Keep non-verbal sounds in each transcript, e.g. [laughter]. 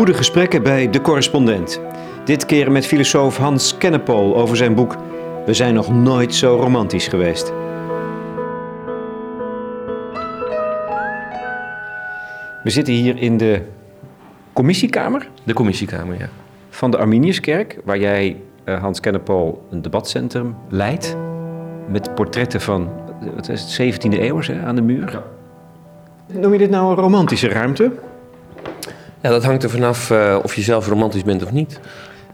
Goede gesprekken bij De Correspondent. Dit keer met filosoof Hans Kennepool over zijn boek We zijn nog nooit zo romantisch geweest. We zitten hier in de commissiekamer De commissiekamer, ja. van de Arminiuskerk, waar jij, eh, Hans Kennepool, een debatcentrum leidt. Met portretten van, eh, wat is het, 17e eeuw hè, aan de muur. Noem je dit nou een romantische ruimte? Ja, dat hangt er vanaf eh, of je zelf romantisch bent of niet.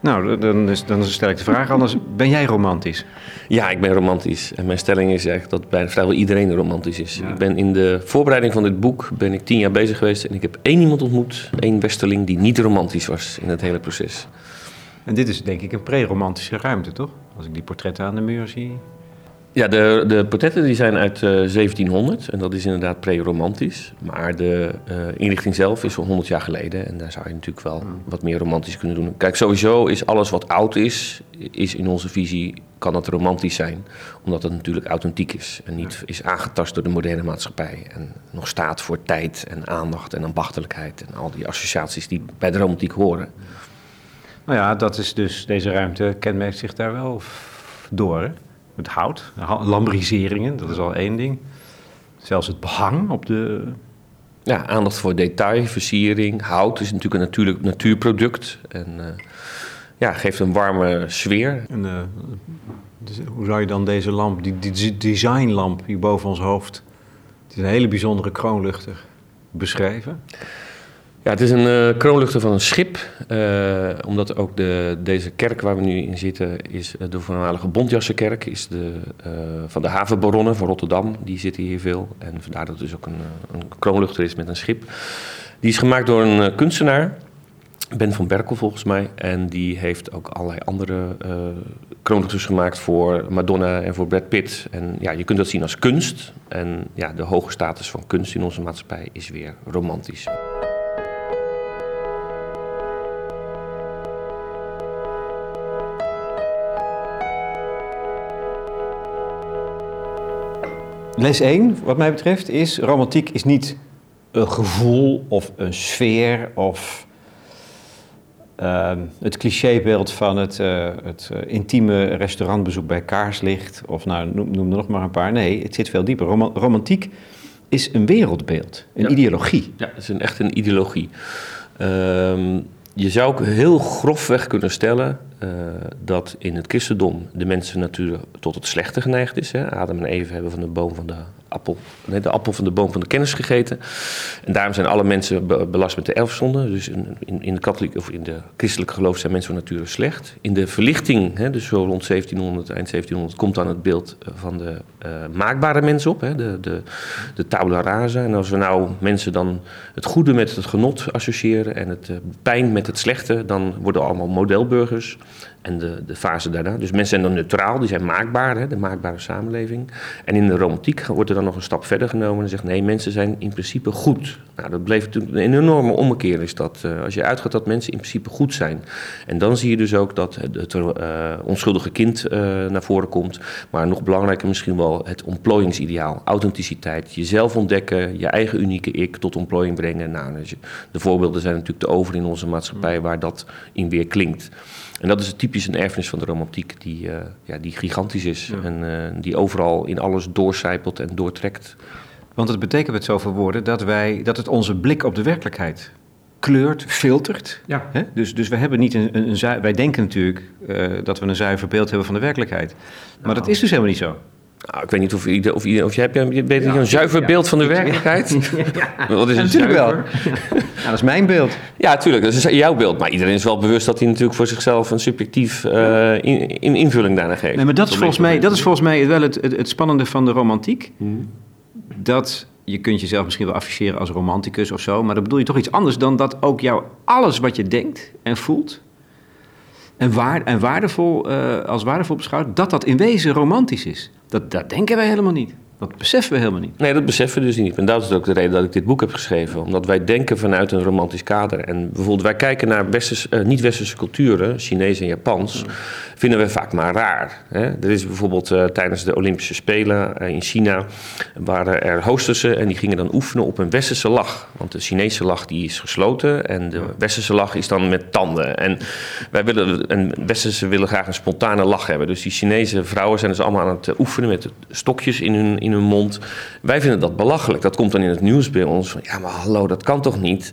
Nou, dan, is- dan stel ik de vraag anders. Ben jij romantisch? Ja, ik ben romantisch. En mijn stelling is eigenlijk dat bijna vrijwel iedereen romantisch is. Ik ben in de voorbereiding van dit boek ben ik tien jaar bezig geweest en ik heb één iemand ontmoet, één westerling, die niet romantisch was in het hele proces. En dit is denk ik een pre-romantische ruimte, toch? Als ik die portretten aan de muur zie. Ja, de, de portretten die zijn uit eh, 1700 en dat is inderdaad pre-romantisch. Maar de eh, inrichting zelf is al 100 jaar geleden en daar zou je natuurlijk wel wat meer romantisch kunnen doen. Kijk, sowieso is alles wat oud is, is in onze visie, kan het romantisch zijn. Omdat het natuurlijk authentiek is en niet is aangetast door de moderne maatschappij. En nog staat voor tijd en aandacht en ambachtelijkheid en al die associaties die bij de romantiek horen. Nou ja, dat is dus, deze ruimte kenmerkt zich daar wel door. Hè? Het hout, lambriseringen, dat is al één ding. Zelfs het behang op de... Ja, aandacht voor detail, versiering. Hout is natuurlijk een natuurlijk natuurproduct. En eh, ja, geeft een warme sfeer. En, eh, dus hoe zou je dan deze lamp, die, die designlamp hier boven ons hoofd... Het is een hele bijzondere kroonluchter beschrijven. Ja, het is een eh, kroonluchter van een schip. eh, omdat ook de, deze kerk waar we nu in zitten, is eh, de voormalige Bondjassenkerk. Is de, van de havenbaronnen van Rotterdam. Die zitten hier veel. En vandaar dat het dus ook een, een kroonluchter is met een schip. Die is gemaakt door een kunstenaar. Ben van Berkel volgens mij. En die heeft ook allerlei andere kroonluchters gemaakt voor Madonna en voor Brad Pitt. En ja, je kunt dat zien als kunst. En ja, de hoge status van kunst in onze maatschappij is weer romantisch. Les 1, wat mij betreft, is romantiek is niet een gevoel of een sfeer of ehm, het clichébeeld van het, eh, het eh, intieme restaurantbezoek bij kaarslicht of nou, noem, noem er nog maar een paar. Nee, het zit veel dieper. Roma- romantiek is een wereldbeeld, een Ja. ideologie. Ja, het is een, echt een ideologie. Ehm, je zou ook heel grofweg kunnen stellen eh, dat in het christendom de mensen natuurlijk tot het slechte geneigd is. Hè. Adam en Eve hebben van de boom van de appel, de appel van de boom van de kennis gegeten. En daarom zijn alle mensen be- belast met de erfzonde. Dus in, in, de katholiek of in de christelijke geloof zijn mensen van nature slecht. In de verlichting, hè, dus zo rond 1700, eind 1700, komt dan het beeld eh, van de eh, maakbare mens op, hè, de, de, de tabula rasa. En als we nou mensen dan het goede met het genot associëren en het eh, pijn met het slechte, dan worden allemaal modelburgers. En de, de fase daarna. Dus mensen zijn dan neutraal, die zijn maakbaar, hè, de maakbare samenleving. En in de romantiek wordt er dan nog een stap verder genomen en zegt nee, mensen zijn in principe goed. Nou, dat bleef natuurlijk een enorme ommekeer is dat. eh, als je uitgaat dat mensen in principe goed zijn. En dan zie je dus ook dat het, het eh, onschuldige kind eh, naar voren komt. Maar nog belangrijker misschien wel het ontplooiingsideaal. Authenticiteit, jezelf ontdekken, je eigen unieke ik tot ontplooiing brengen. Nou, je- de voorbeelden zijn natuurlijk te over in onze maatschappij waar dat in weer klinkt. En dat is typisch een erfenis van de romantiek die, eh, ja, die gigantisch is. En eh, die overal in alles doorcijpelt en doortrekt. Want het betekent met zoveel woorden dat, wij, dat het onze blik op de werkelijkheid kleurt, filtert. Ja. Hè? Dus, dus we hebben niet een, een, wij denken natuurlijk eh, dat we een zuiver beeld hebben van de werkelijkheid. Maar dat is dus helemaal niet zo. Nou, ik weet niet of, ieder, of, ieder, of jij hebt weet je, een zuiver beeld van de werkelijkheid. [laughs] Wat is een natuurlijk wel. Nou, dat is mijn beeld. Ja, natuurlijk. Dat is jouw beeld. Maar iedereen is wel bewust dat hij natuurlijk voor zichzelf een subjectief eh, in, in invulling daarna geeft. Nee, maar dat is, volgens mij, dat is volgens mij wel het, het, het spannende van de romantiek. Dat je kunt jezelf misschien wel afficheren als romanticus of zo, maar dan bedoel je toch iets anders dan dat ook jou alles wat je denkt en voelt en, waar, en waardevol, eh, als waardevol beschouwt, dat dat in wezen romantisch is. Dat, dat denken wij helemaal niet. Dat beseffen we helemaal niet. Nee, dat beseffen we dus niet. En dat is ook de reden dat ik dit boek heb geschreven. Omdat wij denken vanuit een romantisch kader. En bijvoorbeeld wij kijken naar uh, niet-westerse culturen, Chinees en Japans, vinden we vaak maar raar. Hè? Er is bijvoorbeeld uh, tijdens de Olympische Spelen uh, in China, waren er hoostessen en die gingen dan oefenen op een westerse lach. Want de Chinese lach die is gesloten en de westerse lach is dan met tanden. En wij willen, en westerse willen graag een spontane lach hebben. Dus die Chinese vrouwen zijn dus allemaal aan het oefenen met stokjes in hun in hun mond. Wij vinden dat belachelijk. Dat komt dan in het nieuws bij ons. Van, ja, maar hallo, dat kan toch niet?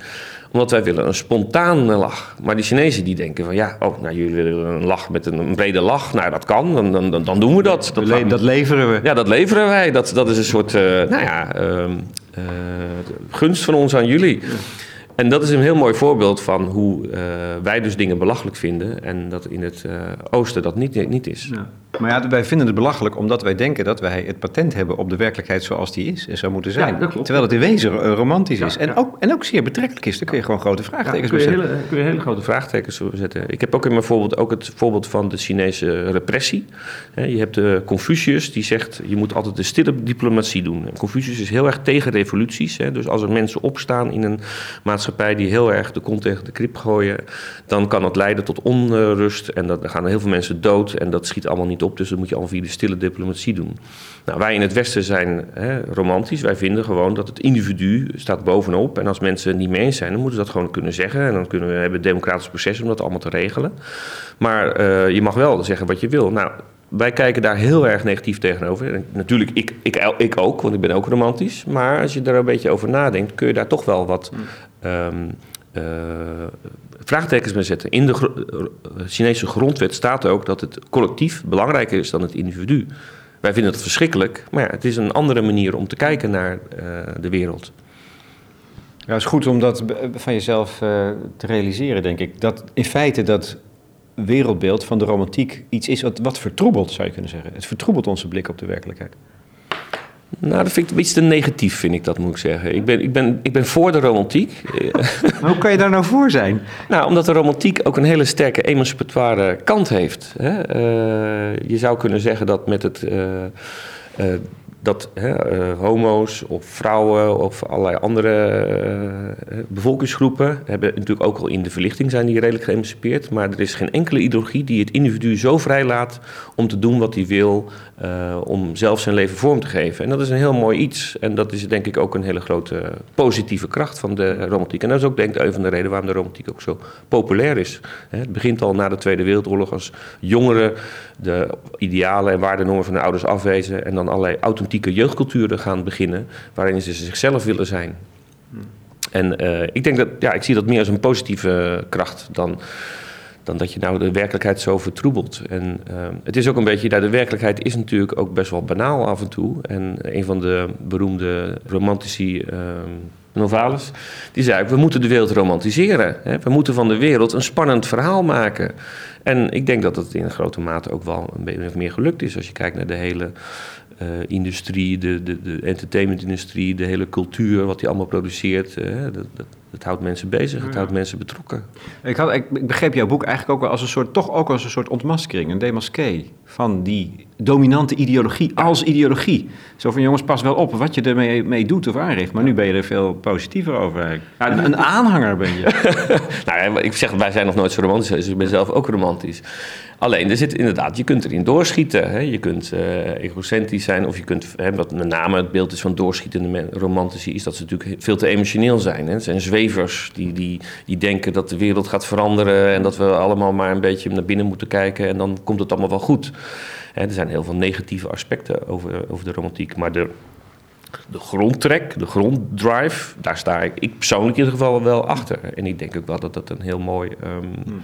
Omdat wij willen een spontane lach. Maar die Chinezen die denken van ja, oh, nou jullie willen een lach met een, brede lach. Nou, dat kan, dan, dan, dan doen we dat. Dat, dat, leveren we. Ja, dat leveren wij. Dat, dat is een soort, uh, nou ja, uh, uh, gunst van ons aan jullie. En dat is een heel mooi voorbeeld van hoe uh, wij dus dingen belachelijk vinden en dat in het uh, oosten dat niet, niet is. Ja. Maar ja, wij vinden het belachelijk omdat wij denken dat wij het patent hebben op de werkelijkheid zoals die is en zou moeten zijn. Ja, Terwijl het in wezen romantisch is en, Ook, en ook zeer betrekkelijk is. Dan kun je gewoon grote vraagtekens ja, kun je, hele, kun je hele grote vraagtekens zetten. Ik heb ook in mijn voorbeeld ook het voorbeeld van de Chinese repressie. Je hebt de Confucius die zegt je moet altijd de stille diplomatie doen. En Confucius is heel erg tegen revoluties. Dus als er mensen opstaan in een maatschappij die heel erg de kont tegen de krip gooien, dan kan dat leiden tot onrust en dan gaan heel veel mensen dood en dat schiet allemaal niet op. Dus dat moet je allemaal via de stille diplomatie doen. Nou, wij in het Westen zijn hè, romantisch. Wij vinden gewoon dat het individu staat bovenop. En als mensen het niet mee eens zijn, dan moeten ze dat gewoon kunnen zeggen. En dan kunnen we hebben een democratisch proces om dat allemaal te regelen. Maar uh, je mag wel zeggen wat je wil. Nou, wij kijken daar heel erg negatief tegenover. En natuurlijk, ik, ik, ik ook, want ik ben ook romantisch. Maar als je daar een beetje over nadenkt, kun je daar toch wel wat um, uh, vraagtekens mee zetten. In de eh, Chinese grondwet staat ook dat het collectief belangrijker is dan het individu. Wij vinden dat verschrikkelijk, maar ja, het is een andere manier om te kijken naar uh, de wereld. Ja, het is goed om dat van jezelf uh, te realiseren, denk ik. Dat in feite dat wereldbeeld van de romantiek iets is wat, wat vertroebelt, zou je kunnen zeggen. Het vertroebelt onze blik op de werkelijkheid. Nou, dat vind ik een beetje te negatief, vind ik dat, moet ik zeggen. Ik ben, ik ben, ik ben voor de romantiek. Hoe kan je daar nou voor zijn? [laughs] Nou, omdat de romantiek ook een hele sterke emancipatoire kant heeft. Hè? Uh, je zou kunnen zeggen dat met het... Uh, uh, dat hè, uh, homo's of vrouwen of allerlei andere uh, bevolkingsgroepen hebben natuurlijk ook al in de verlichting zijn die redelijk geëmancipeerd, maar er is geen enkele ideologie die het individu zo vrij laat om te doen wat hij wil, uh, om zelf zijn leven vorm te geven. En dat is een heel mooi iets en dat is denk ik ook een hele grote positieve kracht van de romantiek. En dat is ook denk ik een van de redenen waarom de romantiek ook zo populair is. Het begint al na de Tweede Wereldoorlog als jongeren de idealen en waardenormen van de ouders afwezen en dan allerlei authentieke jeugdculturen gaan beginnen, waarin ze zichzelf willen zijn. En uh, ik denk dat, ja, ik zie dat meer als een positieve kracht dan, dan dat je nou de werkelijkheid zo vertroebelt. En uh, het is ook een beetje, nou, de werkelijkheid is natuurlijk ook best wel banaal af en toe. En een van de beroemde romantici. Uh, Novalis, die zei: We moeten de wereld romantiseren. Hè? We moeten van de wereld een spannend verhaal maken. En ik denk dat dat in grote mate ook wel een beetje meer gelukt is. Als je kijkt naar de hele industrie, de, de, de entertainmentindustrie, de hele cultuur, wat die allemaal produceert. Uh, dat, dat, het houdt mensen bezig, het houdt mensen betrokken. Ik, had, ik begreep jouw boek eigenlijk ook wel als een soort, toch ook als een soort ontmaskering, een demasqué van die dominante ideologie als ideologie. Zo van jongens, pas wel op wat je ermee mee doet of aanricht. Maar nu ben je er veel positiever over. Ja, een, een, aanhanger ben je. [laughs] nou, ik zeg, wij zijn nog nooit zo romantisch, dus ik ben zelf ook romantisch. Alleen, er zit inderdaad, je kunt erin doorschieten. Hè? Je kunt uh, egocentrisch zijn of je kunt, hè, wat met name het beeld is van doorschietende romantici, is dat ze natuurlijk veel te emotioneel zijn. Hè? Het zijn zwevers die, die, die denken dat de wereld gaat veranderen en dat we allemaal maar een beetje naar binnen moeten kijken en dan komt het allemaal wel goed. Er zijn heel veel negatieve aspecten over, over de romantiek, maar de, de grondtrek, de gronddrive, daar sta ik, ik persoonlijk in ieder geval wel achter. En ik denk ook wel dat dat een heel mooi... Um,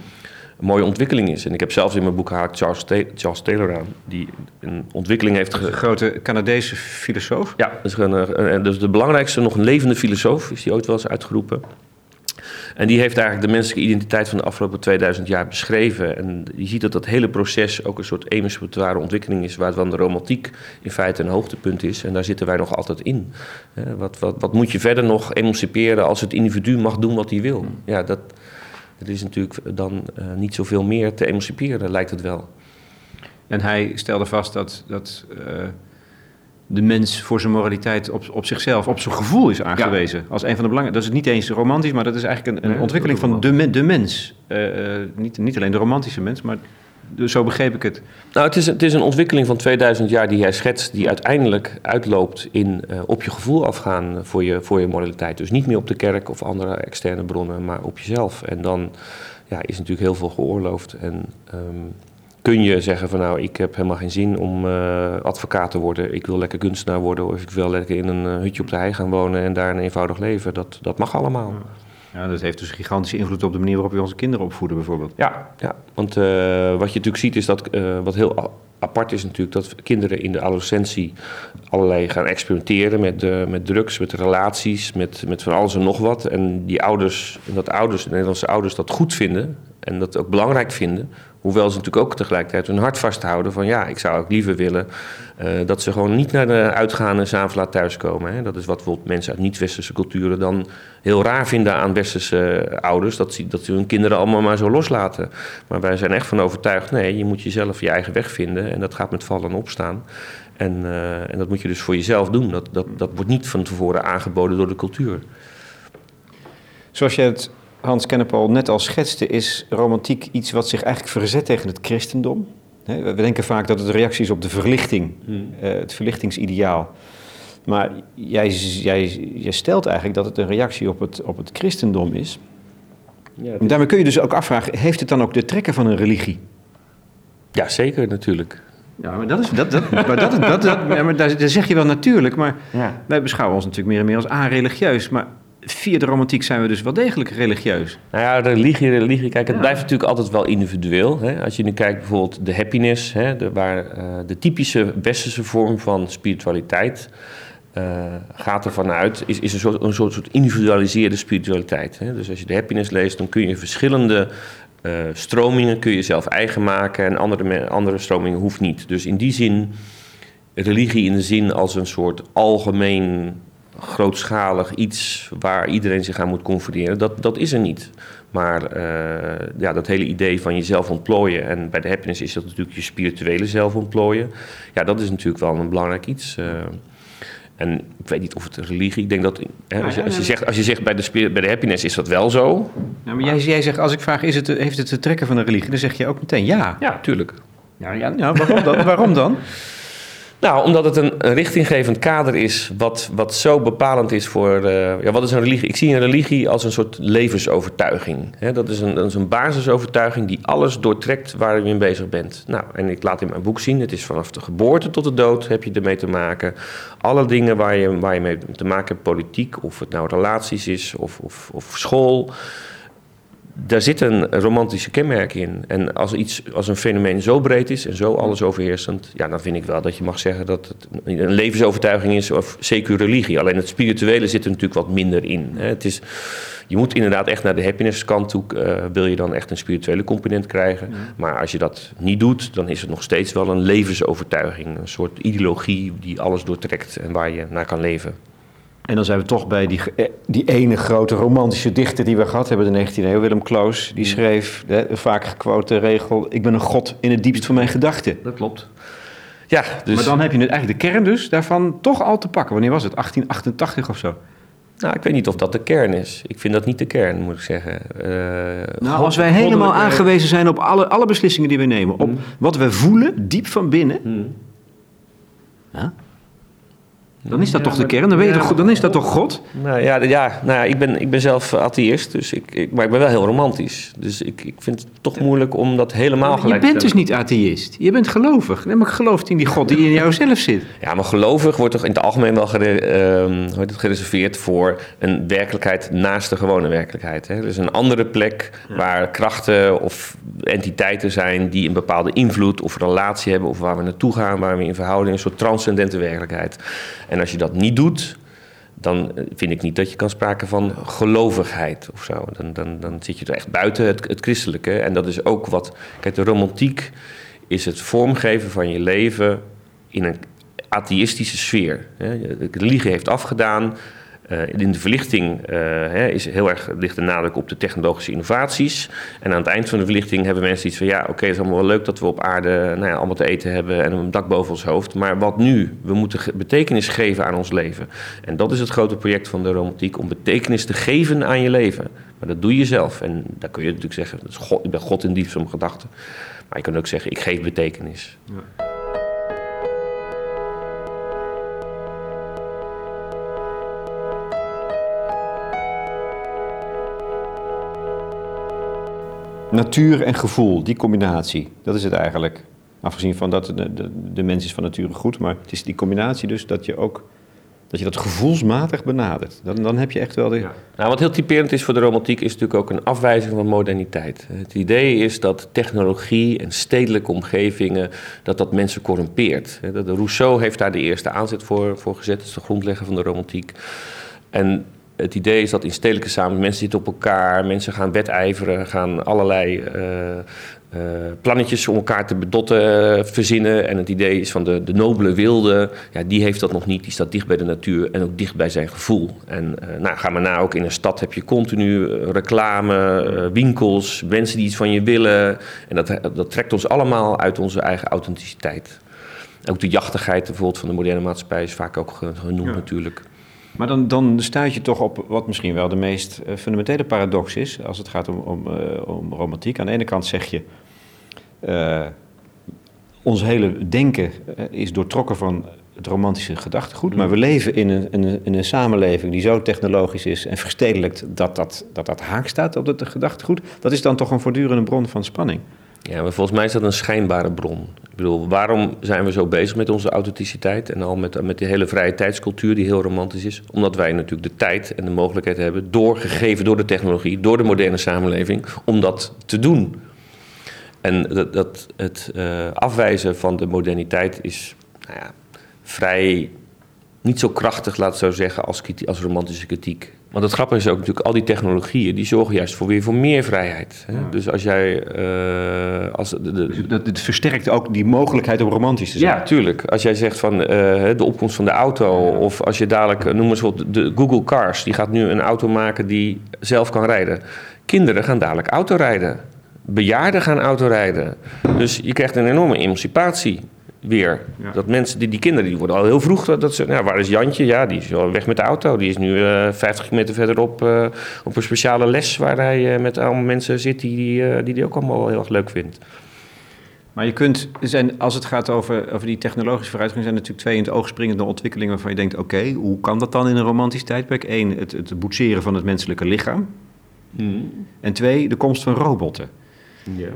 een mooie ontwikkeling is. En ik heb zelfs in mijn boek gehaakt Charles, Ta Charles Taylor aan, die een ontwikkeling heeft... Ge... Een grote Canadese filosoof? Ja, dus, een, dus de belangrijkste, nog een levende filosoof, is die ooit wel eens uitgeroepen. En die heeft eigenlijk de menselijke identiteit van de afgelopen 2000 jaar beschreven. En je ziet dat dat hele proces ook een soort emancipatoire ontwikkeling is, waarvan de romantiek in feite een hoogtepunt is. En daar zitten wij nog altijd in. Wat, wat, wat moet je verder nog emanciperen als het individu mag doen wat hij wil? Ja, dat, er is natuurlijk dan uh, niet zoveel meer te emanciperen, lijkt het wel. En hij stelde vast dat, dat uh, de mens voor zijn moraliteit op, op zichzelf, op zijn gevoel is aangewezen. Als een van de belangrijke. Dat is niet eens romantisch, maar dat is eigenlijk een, een ontwikkeling van de, de mens. Uh, niet, niet alleen de romantische mens, maar dus zo begreep ik het. Nou, het is, het is een ontwikkeling van 2000 jaar die jij schetst, die uiteindelijk uitloopt in uh, op je gevoel afgaan voor je, voor je moraliteit. Dus niet meer op de kerk of andere externe bronnen, maar op jezelf. En dan ja, is natuurlijk heel veel geoorloofd. En um, kun je zeggen van nou, ik heb helemaal geen zin om uh, advocaat te worden. Ik wil lekker kunstenaar worden of ik wil lekker in een uh, hutje op de hei gaan wonen en daar een eenvoudig leven. Dat, dat mag allemaal. Ja, dat heeft dus gigantische invloed op de manier waarop we onze kinderen opvoeden bijvoorbeeld. Ja, ja want uh, wat je natuurlijk ziet is dat, wat heel apart is natuurlijk, dat kinderen in de adolescentie allerlei gaan experimenteren met, met drugs, met relaties, met, met van alles en nog wat. En die ouders, en dat ouders, de Nederlandse ouders dat goed vinden en dat ook belangrijk vinden, Hoewel ze natuurlijk ook tegelijkertijd hun hart vasthouden van ja, ik zou ook liever willen uh, dat ze gewoon niet naar de uitgaande s'avonds laat thuiskomen. Hè. Dat is wat bijvoorbeeld mensen uit niet-westerse culturen dan heel raar vinden aan westerse ouders, dat ze, dat ze hun kinderen allemaal maar zo loslaten. Maar wij zijn echt van overtuigd, nee, je moet jezelf je eigen weg vinden en dat gaat met vallen en opstaan. En, uh, en dat moet je dus voor jezelf doen. Dat, dat, dat wordt niet van tevoren aangeboden door de cultuur. Zoals je het Hans Kennepol net al schetste, is romantiek iets wat zich eigenlijk verzet tegen het christendom. We denken vaak dat het een reactie is op de verlichting, hmm. Eh, het verlichtingsideaal. Maar jij, jij, jij stelt eigenlijk dat het een reactie op het, op het christendom is. Ja, En daarmee kun je dus ook afvragen, heeft het dan ook de trekken van een religie? Ja, zeker natuurlijk. Ja, maar dat is. Dat, dat, maar dat, dat, dat, maar daar, zeg je wel natuurlijk, maar ja. wij beschouwen ons natuurlijk meer en meer als a-religieus. Maar via de romantiek zijn we dus wel degelijk religieus. Nou ja, religie, religie. Kijk, het blijft natuurlijk altijd wel individueel. Hè? Als je nu kijkt bijvoorbeeld de happiness, hè, de, waar uh, de typische westerse vorm van spiritualiteit uh, gaat ervan uit, is, is een, soort, een soort, soort individualiseerde spiritualiteit. Hè? Dus als je de happiness leest, dan kun je verschillende uh, stromingen kun je zelf eigen maken en andere, andere stromingen hoeft niet. Dus in die zin, religie in de zin als een soort algemeen grootschalig iets waar iedereen zich aan moet conformeren, dat, dat is er niet. Maar uh, ja, dat hele idee van jezelf ontplooien, en bij de happiness is dat natuurlijk je spirituele zelf ontplooien, ja, dat is natuurlijk wel een belangrijk iets. Uh, en ik weet niet of het religie, ik denk dat, hè, als, je, als, je, zegt, als je zegt bij de, bij de happiness is dat wel zo. Ja, maar jij, jij zegt, als ik vraag, is het, heeft het te trekken van een religie, dan zeg je ook meteen ja. Ja, tuurlijk. Ja, ja, ja waarom dan? [laughs] waarom dan? Nou, omdat het een, richtinggevend kader is wat, wat zo bepalend is voor... Uh, ja, wat is een religie? Ik zie een religie als een soort levensovertuiging. dat, is een, een basisovertuiging die alles doortrekt waar je mee bezig bent. Nou, en ik laat in mijn boek zien, het is vanaf de geboorte tot de dood heb je ermee te maken. Alle dingen waar je, waar je mee te maken hebt, politiek, of het nou relaties is of, of, of school daar zit een romantische kenmerk in. En als, iets, als een fenomeen zo breed is en zo alles overheersend, ja, dan vind ik wel dat je mag zeggen dat het een levensovertuiging is of zeker religie. Alleen het spirituele zit er natuurlijk wat minder in. Hè. Het is, je moet inderdaad echt naar de happiness kant toe, uh, wil je dan echt een spirituele component krijgen. Maar als je dat niet doet, dan is het nog steeds wel een levensovertuiging. Een soort ideologie die alles doortrekt en waar je naar kan leven. En dan zijn we toch bij die, eh, die ene grote romantische dichter die we gehad hebben in de 19e eeuw, Willem Kloos. Die mm. schreef de vaak gequote regel: Ik ben een god in het diepst van mijn gedachten. Dat klopt. Ja, dus... Maar dan heb je nu eigenlijk de kern dus daarvan toch al te pakken. Wanneer was het? 1888 of zo? Nou, ik weet niet of dat de kern is. Ik vind dat niet de kern, moet ik zeggen. Uh, nou, als wij helemaal aangewezen zijn op alle, alle beslissingen die we nemen, op mm. wat we voelen diep van binnen. Mm. Ja? Dan is dat toch de kern? Dan, weet je toch, dan is dat toch God? Nou ja, ja, nou ja ik, ben, ik ben zelf atheïst, dus ik, ik, maar ik ben wel heel romantisch. Dus ik, ik vind het toch moeilijk om dat helemaal gelijk te Je bent dus niet atheïst. Je bent gelovig. Nee, maar gelooft in die God die in jouzelf zit. [laughs] Ja, maar gelovig wordt toch in het algemeen wel uh, het gereserveerd voor een werkelijkheid naast de gewone werkelijkheid. Hè? Dus een andere plek waar krachten of entiteiten zijn die een bepaalde invloed of relatie hebben, of waar we naartoe gaan, waar we in verhouding, een soort transcendente werkelijkheid. En als je dat niet doet, dan vind ik niet dat je kan spreken van gelovigheid of zo. Dan, dan, dan zit je er echt buiten het, het christelijke. En dat is ook wat. Kijk, de romantiek is het vormgeven van je leven in een atheïstische sfeer. Religie heeft afgedaan. In de verlichting hè, is heel erg, ligt de nadruk op de technologische innovaties. En aan het eind van de verlichting hebben mensen iets van... ja, oké, het is allemaal wel leuk dat we op aarde nou ja, allemaal te eten hebben... en een dak boven ons hoofd. Maar wat nu? We moeten betekenis geven aan ons leven. En dat is het grote project van de romantiek... om betekenis te geven aan je leven. Maar dat doe je zelf. En daar kun je natuurlijk zeggen... Ik ben God in diep van mijn gedachten. Maar je kunt ook zeggen, ik geef betekenis. Ja. Natuur en gevoel, die combinatie, dat is het eigenlijk. Afgezien van dat de, de, mens is van nature goed, maar het is die combinatie dus dat je ook dat je dat gevoelsmatig benadert. Dan, dan heb je echt wel de... Ja. Nou, wat heel typerend is voor de romantiek is natuurlijk ook een afwijzing van moderniteit. Het idee is dat technologie en stedelijke omgevingen, dat dat mensen corrumpeert. Rousseau heeft daar de eerste aanzet voor, voor gezet, dat is de grondlegger van de romantiek. En het idee is dat in stedelijke samenlevingen mensen zitten op elkaar, mensen gaan wedijveren, gaan allerlei uh, uh, plannetjes om elkaar te bedotten uh, verzinnen. En het idee is van de, de nobele wilde, ja, die heeft dat nog niet. Die staat dicht bij de natuur en ook dicht bij zijn gevoel. En nou, ga maar na, ook in een stad heb je continu reclame, winkels, mensen die iets van je willen. En dat, dat trekt ons allemaal uit onze eigen authenticiteit. Ook de jachtigheid bijvoorbeeld van de moderne maatschappij is vaak ook genoemd natuurlijk. Maar dan, dan stuit je toch op wat misschien wel de meest eh, fundamentele paradox is als het gaat om, om, uh, om romantiek. Aan de ene kant zeg je, uh, ons hele denken is doortrokken van het romantische gedachtegoed, maar we leven in een, in, een, in een samenleving die zo technologisch is en verstedelijkt dat dat, dat, dat haak staat op het gedachtegoed. Dat is dan toch een voortdurende bron van spanning. Ja, maar volgens mij is dat een schijnbare bron. Ik bedoel, waarom zijn we zo bezig met onze authenticiteit en al met, met die hele vrije tijdscultuur die heel romantisch is? Omdat wij natuurlijk de tijd en de mogelijkheid hebben, doorgegeven door de technologie, door de moderne samenleving, om dat te doen. En dat, dat het uh, afwijzen van de moderniteit is nou ja, vrij niet zo krachtig, laat het zo zeggen, als, als romantische kritiek. Want het grappige is ook natuurlijk, al die technologieën die zorgen juist voor weer voor meer vrijheid. Hè? Dus als jij. Uh, als de, dus dat, het versterkt ook die mogelijkheid om romantisch te zijn. Ja, tuurlijk. Als jij zegt van uh, de opkomst van de auto, of als je dadelijk, noem eens wat, de Google Cars, die gaat nu een auto maken die zelf kan rijden. Kinderen gaan dadelijk autorijden. Bejaarden gaan autorijden. Dus je krijgt een enorme emancipatie weer. Dat mensen, die, die kinderen, die worden al heel vroeg, dat ze, nou, waar is Jantje? Ja, die is weg met de auto. Die is nu uh, eh, 50 meter verderop uh, op een speciale les waar hij uh, met allemaal mensen zit die die, die, die ook allemaal heel erg leuk vindt. Maar je kunt, zijn, als het gaat over, over die technologische vooruitgang, zijn natuurlijk twee in het oog springende ontwikkelingen waarvan je denkt: oké, hoe kan dat dan in een romantisch tijdperk? Eén, het, het boetseren van het menselijke lichaam. Hmm. En twee, de komst van robotten. Ja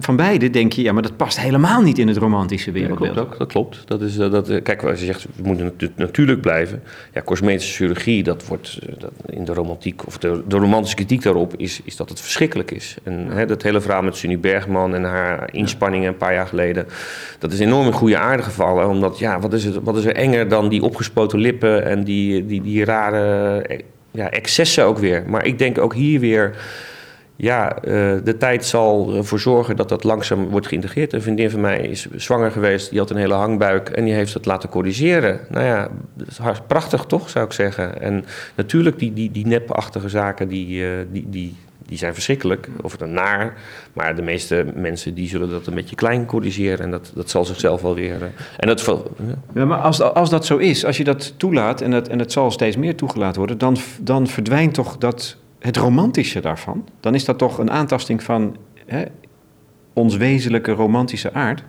van beide denk je, ja, maar dat past helemaal niet in het romantische wereldbeeld. Ja, dat klopt ook. Dat klopt. Dat is, eh, dat, eh, kijk, als je zegt, we moeten natuurlijk blijven. Ja, cosmetische chirurgie, dat wordt eh, dat in de romantiek, of de, de, romantische kritiek daarop, is, is dat het verschrikkelijk is. En dat hele verhaal met Sunny Bergman en haar inspanningen een paar jaar geleden, dat is enorm in goede aarde gevallen. Omdat, ja, wat is, het, wat is er enger dan die opgespoten lippen en die, die, die rare ja, excessen ook weer. Maar ik denk ook hier weer ja, uh, de tijd zal ervoor zorgen dat dat langzaam wordt geïntegreerd. Een vriendin van mij is zwanger geweest, die had een hele hangbuik en die heeft dat laten corrigeren. Nou ja, dat prachtig toch, zou ik zeggen. En natuurlijk, die, die, die nepachtige zaken, die, uh, die, die, die zijn verschrikkelijk, of het naar. Maar de meeste mensen die zullen dat een beetje klein corrigeren en dat, dat zal zichzelf wel weer. Uh, en dat, ja. maar als, als dat zo is, als je dat toelaat en dat, en het zal steeds meer toegelaten worden, dan, dan verdwijnt toch dat het romantische daarvan, dan is dat toch een aantasting van hè, ons wezenlijke romantische aard.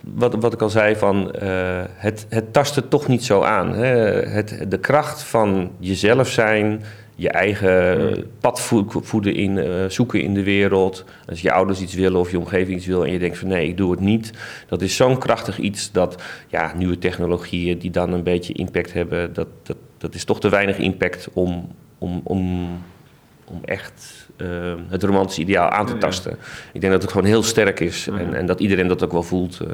Wat, wat ik al zei, van, uh, het, het tast het toch niet zo aan. Hè? Het, de kracht van jezelf zijn, je eigen pad voeden in, uh, zoeken in de wereld. Als je ouders iets willen of je omgeving iets wil en je denkt van nee, ik doe het niet. Dat is zo'n krachtig iets dat ja, nieuwe technologieën die dan een beetje impact hebben, dat, dat, dat is toch te weinig impact om, om, om, om echt uh, het romantische ideaal aan te tasten. Ik denk dat het gewoon heel sterk is en, en dat iedereen dat ook wel voelt. Uh.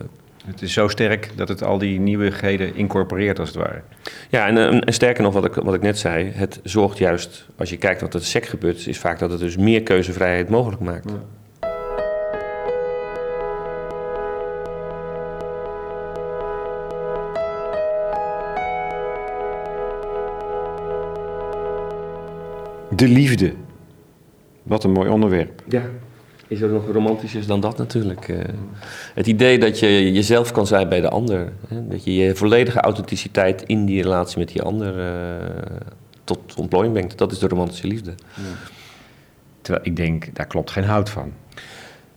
Het is zo sterk dat het al die nieuwigheden incorporeert, als het ware. Ja, en, en, sterker nog, wat ik, wat ik net zei, het zorgt juist, als je kijkt wat er sec gebeurt, is vaak dat het dus meer keuzevrijheid mogelijk maakt. De liefde. Wat een mooi onderwerp. Ja. Is er nog romantischer dan dat natuurlijk? Uh, het idee dat je jezelf kan zijn bij de ander. Hè? Dat je je volledige authenticiteit in die relatie met die ander uh, tot ontplooiing brengt. Dat is de romantische liefde. Ja. Terwijl ik denk, daar klopt geen hout van.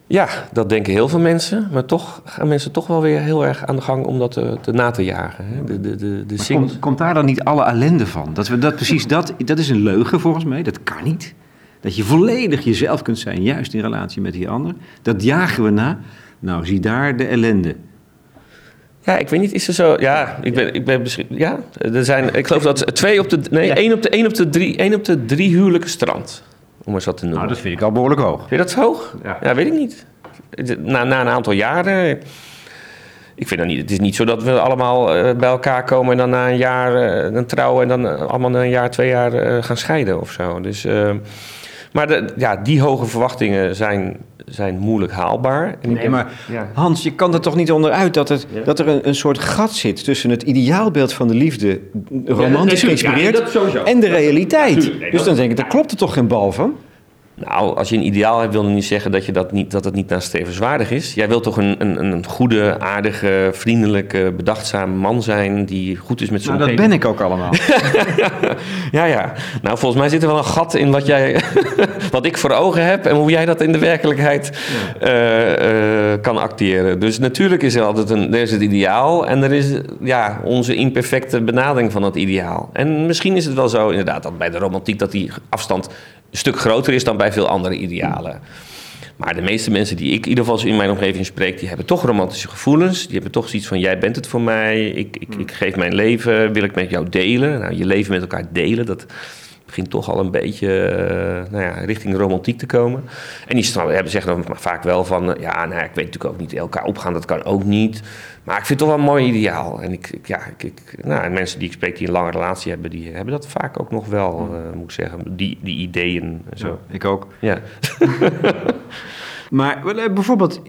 Ja, dat denken heel veel mensen. Maar toch gaan mensen toch wel weer heel erg aan de gang om dat te, te na te jagen. Hè? De, de, de, de komt, komt, daar dan niet alle ellende van? Dat we dat precies dat, dat is een leugen volgens mij. Dat kan niet. Dat je volledig jezelf kunt zijn, juist in relatie met die ander. Dat jagen we na. Nou, zie daar de ellende. Ja, ik weet niet, is er zo... Ja, ik ben, ik ben Ja, er zijn... Ik geloof dat twee op de... Nee, één, op de, één, op de drie, één op de drie huwelijken strand. Om eens wat te noemen. Nou, dat vind ik al behoorlijk hoog. Vind je dat hoog? Ja, ja weet ik niet. Na, na een aantal jaren... Ik vind dat niet. Het is niet zo dat we allemaal uh, bij elkaar komen en dan na een jaar uh, trouwen en dan uh, allemaal na een jaar, twee jaar gaan scheiden of zo. Dus maar de, ja, die hoge verwachtingen zijn, zijn moeilijk haalbaar. Nee, maar Hans, je kan er toch niet onderuit dat, het, dat er een, een soort gat zit tussen het ideaalbeeld van de liefde, romantisch geïnspireerd, en de realiteit. dus dan denk ik, daar klopt er toch geen bal van? Nou, als je een ideaal hebt, wil dat niet zeggen dat, je dat, niet, dat het niet nastrevenswaardig is. Jij wilt toch een, een, een goede, aardige, vriendelijke, bedachtzame man zijn die goed is met zijn Nou, dat ben ik ook allemaal. [laughs] ja, ja. Nou, volgens mij zit er wel een gat in wat, jij, [laughs] wat ik voor ogen heb en hoe jij dat in de werkelijkheid uh, uh, kan acteren. Dus natuurlijk is er altijd een, er is het ideaal en er is ja, onze imperfecte benadering van het ideaal. En misschien is het wel zo, inderdaad, dat bij de romantiek dat die afstand stuk groter is dan bij veel andere idealen. Maar de meeste mensen die ik in ieder geval in mijn omgeving spreek, die hebben toch romantische gevoelens. Die hebben toch zoiets van: jij bent het voor mij, ik, ik, ik geef mijn leven, wil ik met jou delen. Nou, je leven met elkaar delen, dat begint toch al een beetje uh, nou ja, richting romantiek te komen. En die hebben, zeggen dan vaak wel van: ja, nou, ik weet natuurlijk ook niet, elkaar opgaan, dat kan ook niet. Maar ik vind het toch wel een mooi ideaal. En ik, ja, ik, ik nou, mensen die ik spreek die een lange relatie hebben, die hebben dat vaak ook nog wel, uh, moet ik zeggen. Die, die ideeën en zo. Ja, ik ook. Ja. [laughs] maar eh, bijvoorbeeld,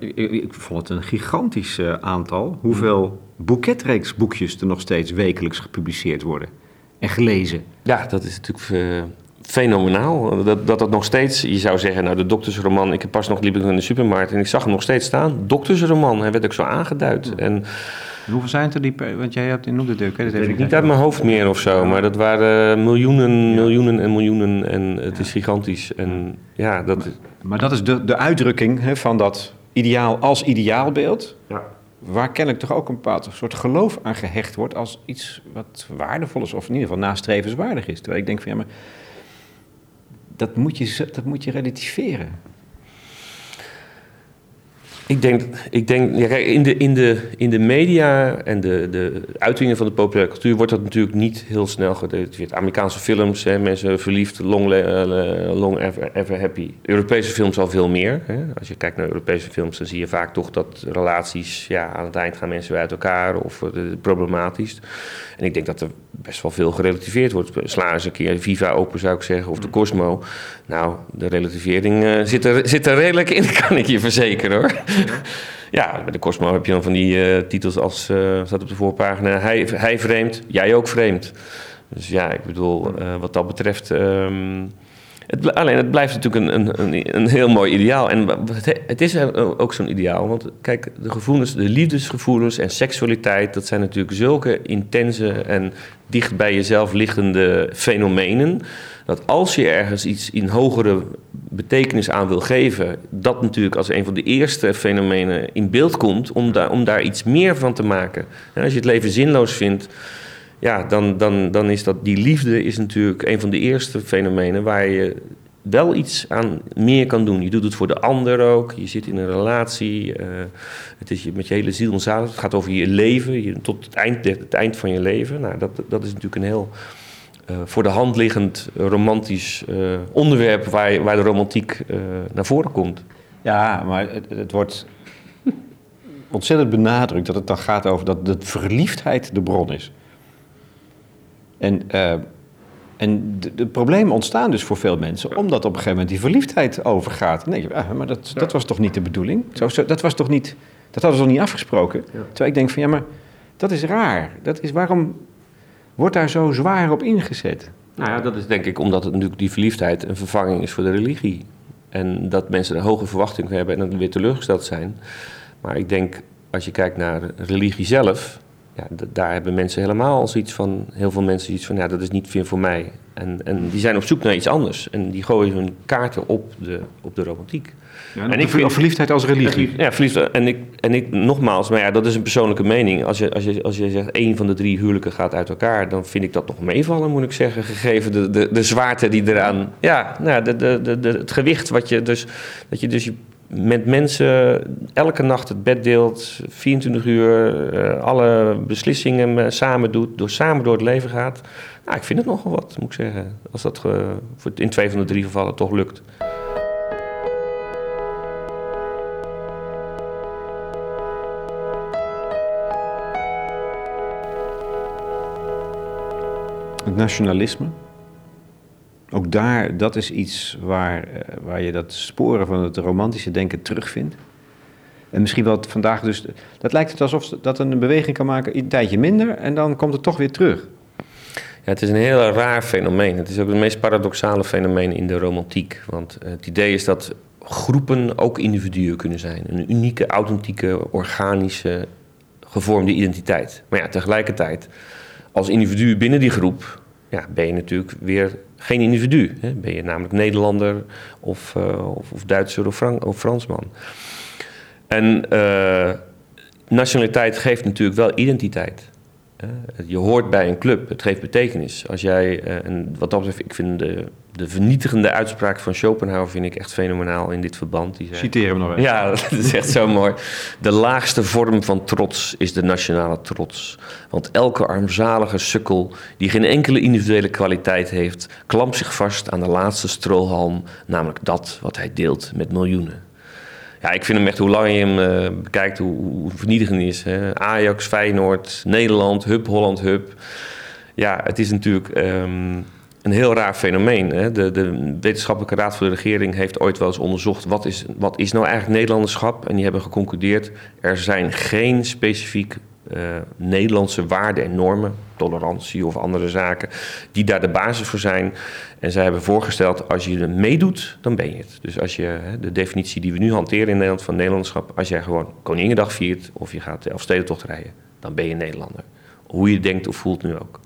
ik vond het een gigantisch aantal. Hoeveel boeketreeksboekjes er nog steeds wekelijks gepubliceerd worden en gelezen. Ja, dat is natuurlijk fenomenaal. Dat, dat dat nog steeds, je zou zeggen, nou de doktersroman, ik heb pas nog liep ik in de supermarkt en ik zag hem nog steeds staan. Doktersroman, hij werd ook zo aangeduid. En, Hoeveel zijn het er die, want jij hebt in noemde het, dat weet ik niet uit mijn hoofd meer of zo, maar dat waren miljoenen, miljoenen en miljoenen en het is gigantisch. En, ja, dat... Maar, maar dat is de, de uitdrukking hè, van dat ideaal als ideaalbeeld. Ja waar kennelijk toch ook een bepaald soort geloof aan gehecht wordt als iets wat waardevol is, of in ieder geval nastrevenswaardig is. Terwijl ik denk van ja, maar dat moet je, dat moet je relativeren. Ik denk, ik denk ja, kijk, in, de, in, de, in de media en de, de uitingen van de populaire cultuur wordt dat natuurlijk niet heel snel gerelativeerd. Amerikaanse films, hè, mensen verliefd, long, uh, long ever, ever, happy. Europese films al veel meer. Hè. Als je kijkt naar Europese films, dan zie je vaak toch dat relaties, ja, aan het eind gaan mensen weer uit elkaar of uh, problematisch. En ik denk dat er best wel veel gerelativeerd wordt. Sla eens een keer Viva open, zou ik zeggen, of de Cosmo. Nou, de relativering uh, zit, er, zit er redelijk in, [laughs] kan ik je verzekeren hoor. Ja, bij de Cosmo heb je dan van die uh, titels als, uh, staat op de voorpagina, hij, hij vreemd, jij ook vreemd. Dus ja, ik bedoel, wat dat betreft... Um, het, alleen, het blijft natuurlijk een, een, een, heel mooi ideaal. En het is ook zo'n ideaal. Want kijk, de gevoelens, de liefdesgevoelens en seksualiteit... dat zijn natuurlijk zulke intense en dicht bij jezelf liggende fenomenen... dat als je ergens iets in hogere betekenis aan wil geven... dat natuurlijk als een van de eerste fenomenen in beeld komt... om daar, om daar iets meer van te maken. En als je het leven zinloos vindt ja, dan, dan, dan is dat die liefde is natuurlijk een van de eerste fenomenen waar je wel iets aan meer kan doen. Je doet het voor de ander ook. Je zit in een relatie. Uh, het is je, met je hele ziel en. Het gaat over je leven. Je, tot het eind, het eind van je leven. Nou, dat, dat is natuurlijk een heel voor de hand liggend romantisch uh, onderwerp waar, waar de romantiek naar voren komt. Ja, maar het, het wordt ontzettend benadrukt dat het dan gaat over dat de verliefdheid de bron is. En, uh, en de, de, problemen ontstaan dus voor veel mensen, omdat op een gegeven moment die verliefdheid overgaat. Nee, ah, maar dat, dat was toch niet de bedoeling? Zo, zo, dat was toch niet, dat hadden ze nog niet afgesproken? Ja. Terwijl ik denk van, ja, maar dat is raar. Dat is, waarom wordt daar zo zwaar op ingezet? Nou ja, dat is denk ik omdat het natuurlijk die verliefdheid een vervanging is voor de religie. En dat mensen een hoge verwachting hebben en dan weer teleurgesteld zijn. Maar ik denk, als je kijkt naar religie zelf, ja, daar hebben mensen helemaal zoiets van, heel veel mensen iets van, ja, dat is niet veel voor mij. En, en die zijn op zoek naar iets anders. En die gooien hun kaarten op de, op de romantiek. Ja, en, ik vind, verliefdheid als religie. Ja, verliefdheid. En ik, en ik nogmaals, maar ja, dat is een persoonlijke mening. Als je, als je, als je zegt één van de drie huwelijken gaat uit elkaar, dan vind ik dat nog meevallen, moet ik zeggen. Gegeven de, de, de zwaarte die eraan. Ja, nou, de, de, de, de, het gewicht wat je dus. Dat je dus je met mensen elke nacht het bed deelt, 24 uur, uh, alle beslissingen samen doet, door, samen door het leven gaat. Nou, ik vind het nogal wat, moet ik zeggen. Als dat in twee van de drie gevallen toch lukt. Het nationalisme. Ook daar, dat is iets waar, uh, waar je dat sporen van het romantische denken terugvindt. En misschien wel vandaag dus, dat lijkt het alsof dat een beweging kan maken, een tijdje minder en dan komt het toch weer terug. Ja, het is een heel raar fenomeen. Het is ook het meest paradoxale fenomeen in de romantiek. Want het idee is dat groepen ook individuen kunnen zijn. Een unieke, authentieke, organische, gevormde identiteit. Maar ja, tegelijkertijd, als individu binnen die groep, ja, ben je natuurlijk weer geen individu. Hè? Ben je namelijk Nederlander of, uh, of, of, Duitser of, of Fransman. En uh, nationaliteit geeft natuurlijk wel identiteit. Je hoort bij een club, het geeft betekenis. Als jij, uh, en wat dat betreft, ik vind de, de vernietigende uitspraak van Schopenhauer vind ik echt fenomenaal in dit verband. Die zei, Citeer hem nog even. Ja, [laughs] dat is echt zo mooi. De laagste vorm van trots is de nationale trots. Want elke armzalige sukkel die geen enkele individuele kwaliteit heeft, klampt zich vast aan de laatste strohalm, namelijk dat wat hij deelt met miljoenen. Ja, ik vind hem echt, hoe langer je hem uh, bekijkt, hoe, hoe vernietigend hij is. Hè? Ajax, Feyenoord, Nederland, Hub, Holland, Hub. Ja, het is natuurlijk um, een heel raar fenomeen. Hè? De, de, Wetenschappelijke Raad voor de Regering heeft ooit wel eens onderzocht... Wat is, wat is nou eigenlijk Nederlanderschap? En die hebben geconcludeerd... er zijn geen specifiek uh, Nederlandse waarden en normen, tolerantie of andere zaken, die daar de basis voor zijn. En zij hebben voorgesteld, als je er meedoet, dan ben je het. Dus als je de definitie die we nu hanteren in Nederland van Nederlandschap, als jij gewoon Koningendag viert of je gaat de Elfstedentocht rijden, dan ben je Nederlander. Hoe je denkt of voelt nu ook.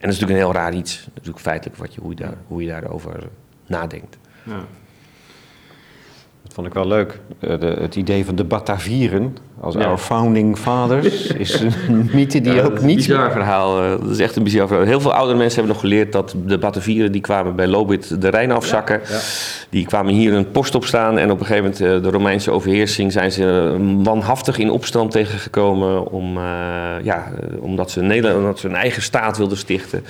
En dat is natuurlijk een heel raar iets, natuurlijk feitelijk wat je, hoe, je daar, hoe je daarover nadenkt. Ja. Vond ik wel leuk. Uh, de, het idee van de Batavieren als ja. our founding fathers [laughs] is een mythe die ja, ook niet... Een bizar verhaal. Uh, dat is echt een bizar verhaal. Heel veel oudere mensen hebben nog geleerd dat de Batavieren... die kwamen bij Lobit de Rijn afzakken. Ja, die kwamen hier een post op staan... en op een gegeven moment uh, de Romeinse overheersing... zijn ze manhaftig in opstand tegengekomen... Om, ja, omdat, ze Nederland, omdat ze een eigen staat wilden stichten...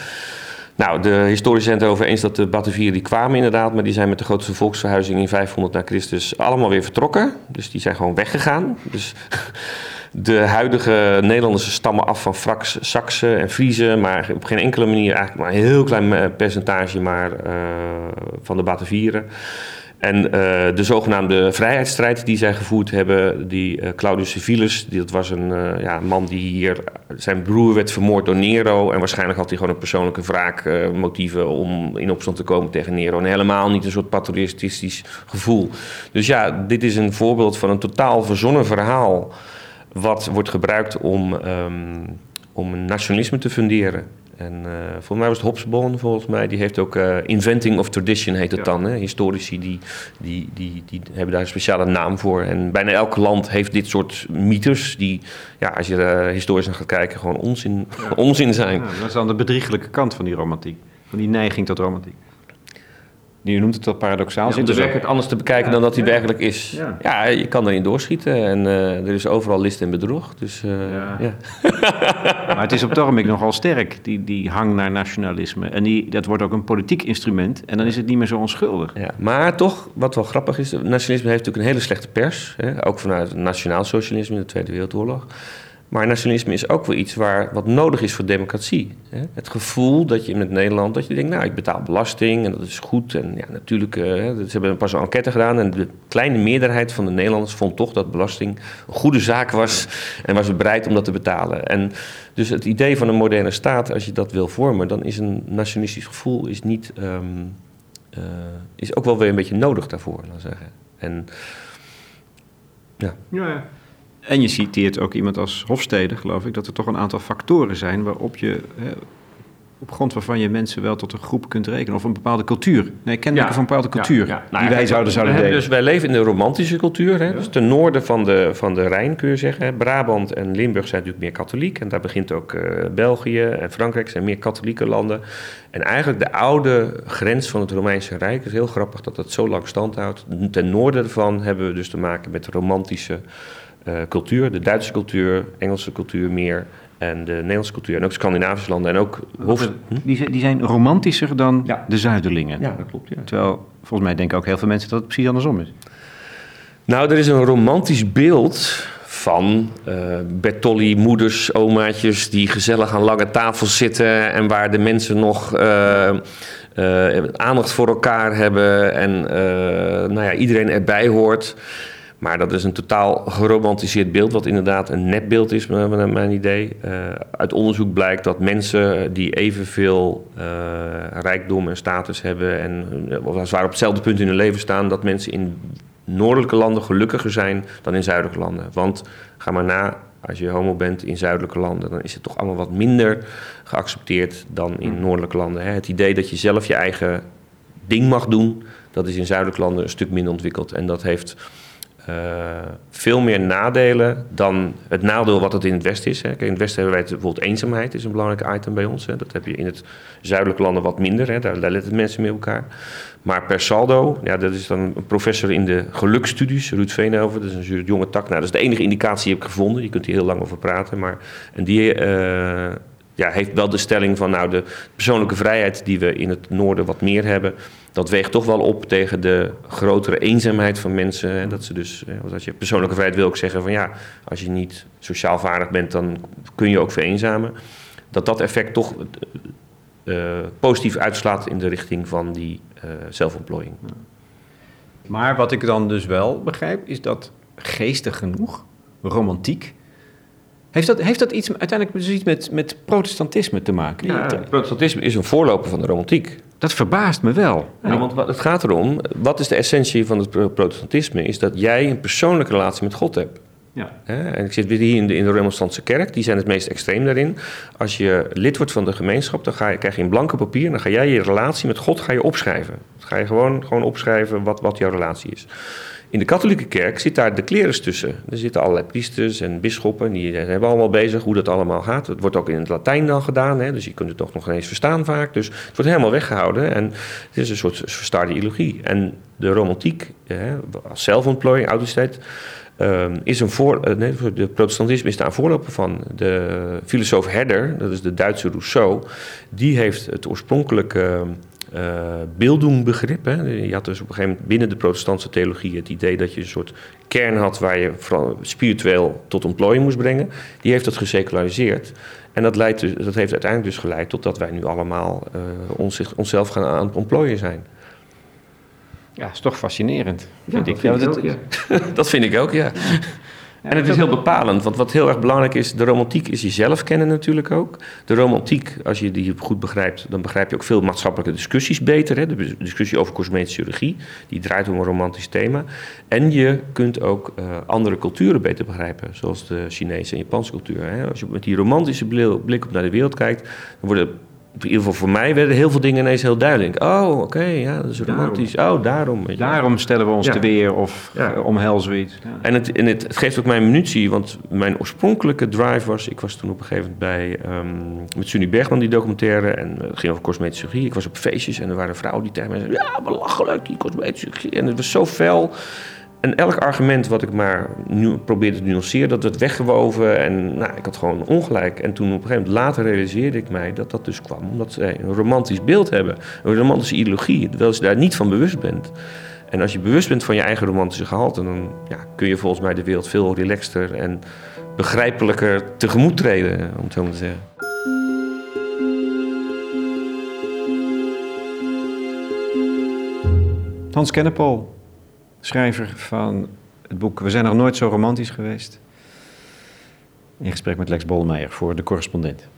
Nou, de historici zijn het erover eens dat de Batavieren die kwamen inderdaad, maar die zijn met de grootste volksverhuizing in 500 na Christus allemaal weer vertrokken. Dus die zijn gewoon weggegaan. Dus [laughs] de huidige Nederlanders stammen af van Fraks, Saksen en Friezen, maar op geen enkele manier eigenlijk maar een heel klein percentage maar, uh, van de Batavieren. En uh, de zogenaamde vrijheidsstrijd die zij gevoerd hebben, die uh, Claudius Civilis, dat was een uh, ja, man die hier, zijn broer werd vermoord door Nero en waarschijnlijk had hij gewoon een persoonlijke wraakmotieven om in opstand te komen tegen Nero. En helemaal niet een soort patriotistisch gevoel. Dus ja, dit is een voorbeeld van een totaal verzonnen verhaal wat wordt gebruikt om, um, om een nationalisme te funderen. En uh, volgens mij was het Hobsbawm, volgens mij, die heeft ook uh, Inventing of Tradition heet het ja. dan. Hè? Historici die, die, die, die hebben daar een speciale naam voor. En bijna elk land heeft dit soort mythes die, ja, als je uh, historisch naar gaat kijken, gewoon onzin, ja. [laughs] onzin zijn. Ja, dat is dan de bedriegelijke kant van die romantiek, van die neiging tot romantiek. Je noemt het wel paradoxaal. Ja, om de werkelijkheid anders te bekijken ja, dan dat hij ja. werkelijk is. Ja. ja. je kan erin doorschieten en uh, er is overal list en bedrog. Dus, uh, ja. [laughs] maar het is op het ogenblik nogal sterk, die, die hang naar nationalisme. En die, dat wordt ook een politiek instrument en dan is het niet meer zo onschuldig. Ja, maar toch, wat wel grappig is, nationalisme heeft natuurlijk een hele slechte pers. Hè? Ook vanuit het nationaal socialisme in de Tweede Wereldoorlog. Maar nationalisme is ook wel iets waar, wat nodig is voor democratie. Het gevoel dat je het Nederland, dat je denkt, nou, ik betaal belasting en dat is goed. En ja, natuurlijk, uh, ze hebben pas een enquête gedaan en de kleine meerderheid van de Nederlanders vond toch dat belasting een goede zaak was en was bereid om dat te betalen. En dus het idee van een moderne staat, als je dat wil vormen, dan is een nationalistisch gevoel is niet, um, uh, is ook wel weer een beetje nodig daarvoor, laat zeggen. En ja, ja. En je citeert ook iemand als Hofstede, geloof ik, dat er toch een aantal factoren zijn waarop je, hè, op grond waarvan je mensen wel tot een groep kunt rekenen. Of een bepaalde cultuur. Nee, kenmerken van een bepaalde cultuur. Ja, ja. Nou, die wij zouden, zouden delen. Dus wij leven in de romantische cultuur. Hè? Dus ten noorden van de, van de Rijn kun je zeggen. Hè? Brabant en Limburg zijn natuurlijk meer katholiek. En daar begint ook uh, België en Frankrijk zijn meer katholieke landen. En eigenlijk de oude grens van het Romeinse Rijk is heel grappig dat dat zo lang stand houdt. Ten noorden ervan hebben we dus te maken met romantische uh, cultuur. De Duitse cultuur, Engelse cultuur meer en de Nederlandse cultuur. En ook Scandinavische landen en ook... Hoofd... Hm? Die, die zijn romantischer dan ja. de Zuiderlingen. Ja, dat klopt. Ja. Terwijl volgens mij denken ook heel veel mensen dat het precies andersom is. Nou, er is een romantisch beeld van uh, Bertolli, moeders, omaatjes... die gezellig aan lange tafels zitten... en waar de mensen nog... Uh, uh, aandacht voor elkaar hebben en nou ja, iedereen erbij hoort. Maar dat is een totaal geromantiseerd beeld, wat inderdaad een nepbeeld is, naar mijn idee. Uh, uit onderzoek blijkt dat mensen die evenveel uh, rijkdom en status hebben en als het op hetzelfde punt in hun leven staan, dat mensen in noordelijke landen gelukkiger zijn dan in zuidelijke landen. Want ga maar na, als je homo bent in zuidelijke landen, dan is het toch allemaal wat minder geaccepteerd dan in hmm. noordelijke landen. Hè? Het idee dat je zelf je eigen ding mag doen, dat is in zuidelijke landen een stuk minder ontwikkeld. En dat heeft veel meer nadelen dan het nadeel wat het in het Westen is. Hè. Kijk, in het Westen hebben wij bijvoorbeeld eenzaamheid, is een belangrijk item bij ons. Hè. Dat heb je in het zuidelijke landen wat minder, hè. Daar, daar letten mensen mee elkaar. Maar per saldo, ja, dat is dan een professor in de geluksstudies, Ruud Veenhoven, dat is een jonge tak. Nou, dat is de enige indicatie die ik heb gevonden. Je kunt hier heel lang over praten. Maar, en die uh, ja, heeft wel de stelling van, nou, de persoonlijke vrijheid die we in het noorden wat meer hebben dat weegt toch wel op tegen de grotere eenzaamheid van mensen. En dat ze dus, als je persoonlijke vrijheid wil ook zeggen van ja, als je niet sociaal vaardig bent, dan kun je ook vereenzamen. Dat dat effect toch uh, positief uitslaat in de richting van die uh, zelfontplooiing. Maar wat ik dan dus wel begrijp, is dat geestig genoeg, romantiek, heeft dat, heeft dat iets uiteindelijk dus iets met, met protestantisme te maken? Ja, protestantisme is een voorloper van de romantiek. Dat verbaast me wel. Ja, want het gaat erom, wat is de essentie van het protestantisme? Is dat jij een persoonlijke relatie met God hebt. Ja. En ik zit hier in de, in de Remonstrantse kerk, die zijn het meest extreem daarin. Als je lid wordt van de gemeenschap, dan ga je, krijg je een blanke papier... dan ga jij je relatie met God ga je opschrijven. Dan ga je gewoon, gewoon opschrijven wat, wat jouw relatie is. In de katholieke kerk zit daar de klerus tussen. Er zitten allerlei priesters en bisschoppen, die hebben allemaal bezig hoe dat allemaal gaat. Het wordt ook in het Latijn dan gedaan, hè, dus je kunt het toch nog eens verstaan vaak. Dus het wordt helemaal weggehouden en het is een soort verstaarde ideologie. En de romantiek, hè, als zelfontplooiing, um, is een voor, uh, nee, de protestantisme is daar een voorloper van. De filosoof Herder, dat is de Duitse Rousseau, die heeft het oorspronkelijke uh, beelddoenbegrip. Hè. Je had dus op een gegeven moment binnen de protestantse theologie het idee dat je een soort kern had waar je spiritueel tot ontplooiing moest brengen. Die heeft dat geseculariseerd. En dat, leidt dus, dat heeft uiteindelijk dus geleid tot dat wij nu allemaal ons, onszelf gaan aan het ontplooien zijn. Ja, dat is toch fascinerend, vind ik. Vind dat, ook, ja. [laughs] dat vind ik ook, ja en het is heel bepalend, want wat heel erg belangrijk is, de romantiek is jezelf kennen natuurlijk ook. De romantiek, als je die goed begrijpt, dan begrijp je ook veel maatschappelijke discussies beter. Hè? De discussie over cosmetische chirurgie, die draait om een romantisch thema. En je kunt ook uh, andere culturen beter begrijpen, zoals de Chinese en Japanse cultuur. Hè? Als je met die romantische blik op naar de wereld kijkt, dan worden in ieder geval voor mij werden heel veel dingen ineens heel duidelijk. Oh, oké, ja, dat is romantisch. Daarom. Oh, daarom. Daarom stellen we ons te weer of ja. omhelzen we iets. Ja. En, het, en het, het, geeft ook mijn munitie, want mijn oorspronkelijke drive was... Ik was toen op een gegeven moment bij, um, met Sunny Bergman, die documentaire... en het ging over cosmetische chirurgie. Ik was op feestjes en er waren vrouwen die tegen mij zeiden... ja, belachelijk, die cosmetische chirurgie. En het was zo fel... En elk argument wat ik maar nu probeerde te nuanceren, dat werd weggewoven. En nou, ik had gewoon ongelijk. En toen op een gegeven moment later realiseerde ik mij dat dat dus kwam omdat zij een romantisch beeld hebben. Een romantische ideologie, terwijl je daar niet van bewust bent. En als je bewust bent van je eigen romantische gehalte, dan ja, kun je volgens mij de wereld veel relaxter en begrijpelijker tegemoet treden, om het zo maar te zeggen. Hans Kennepol, schrijver van het boek We zijn nog nooit zo romantisch geweest. In gesprek met Lex Bolmeijer voor de correspondent.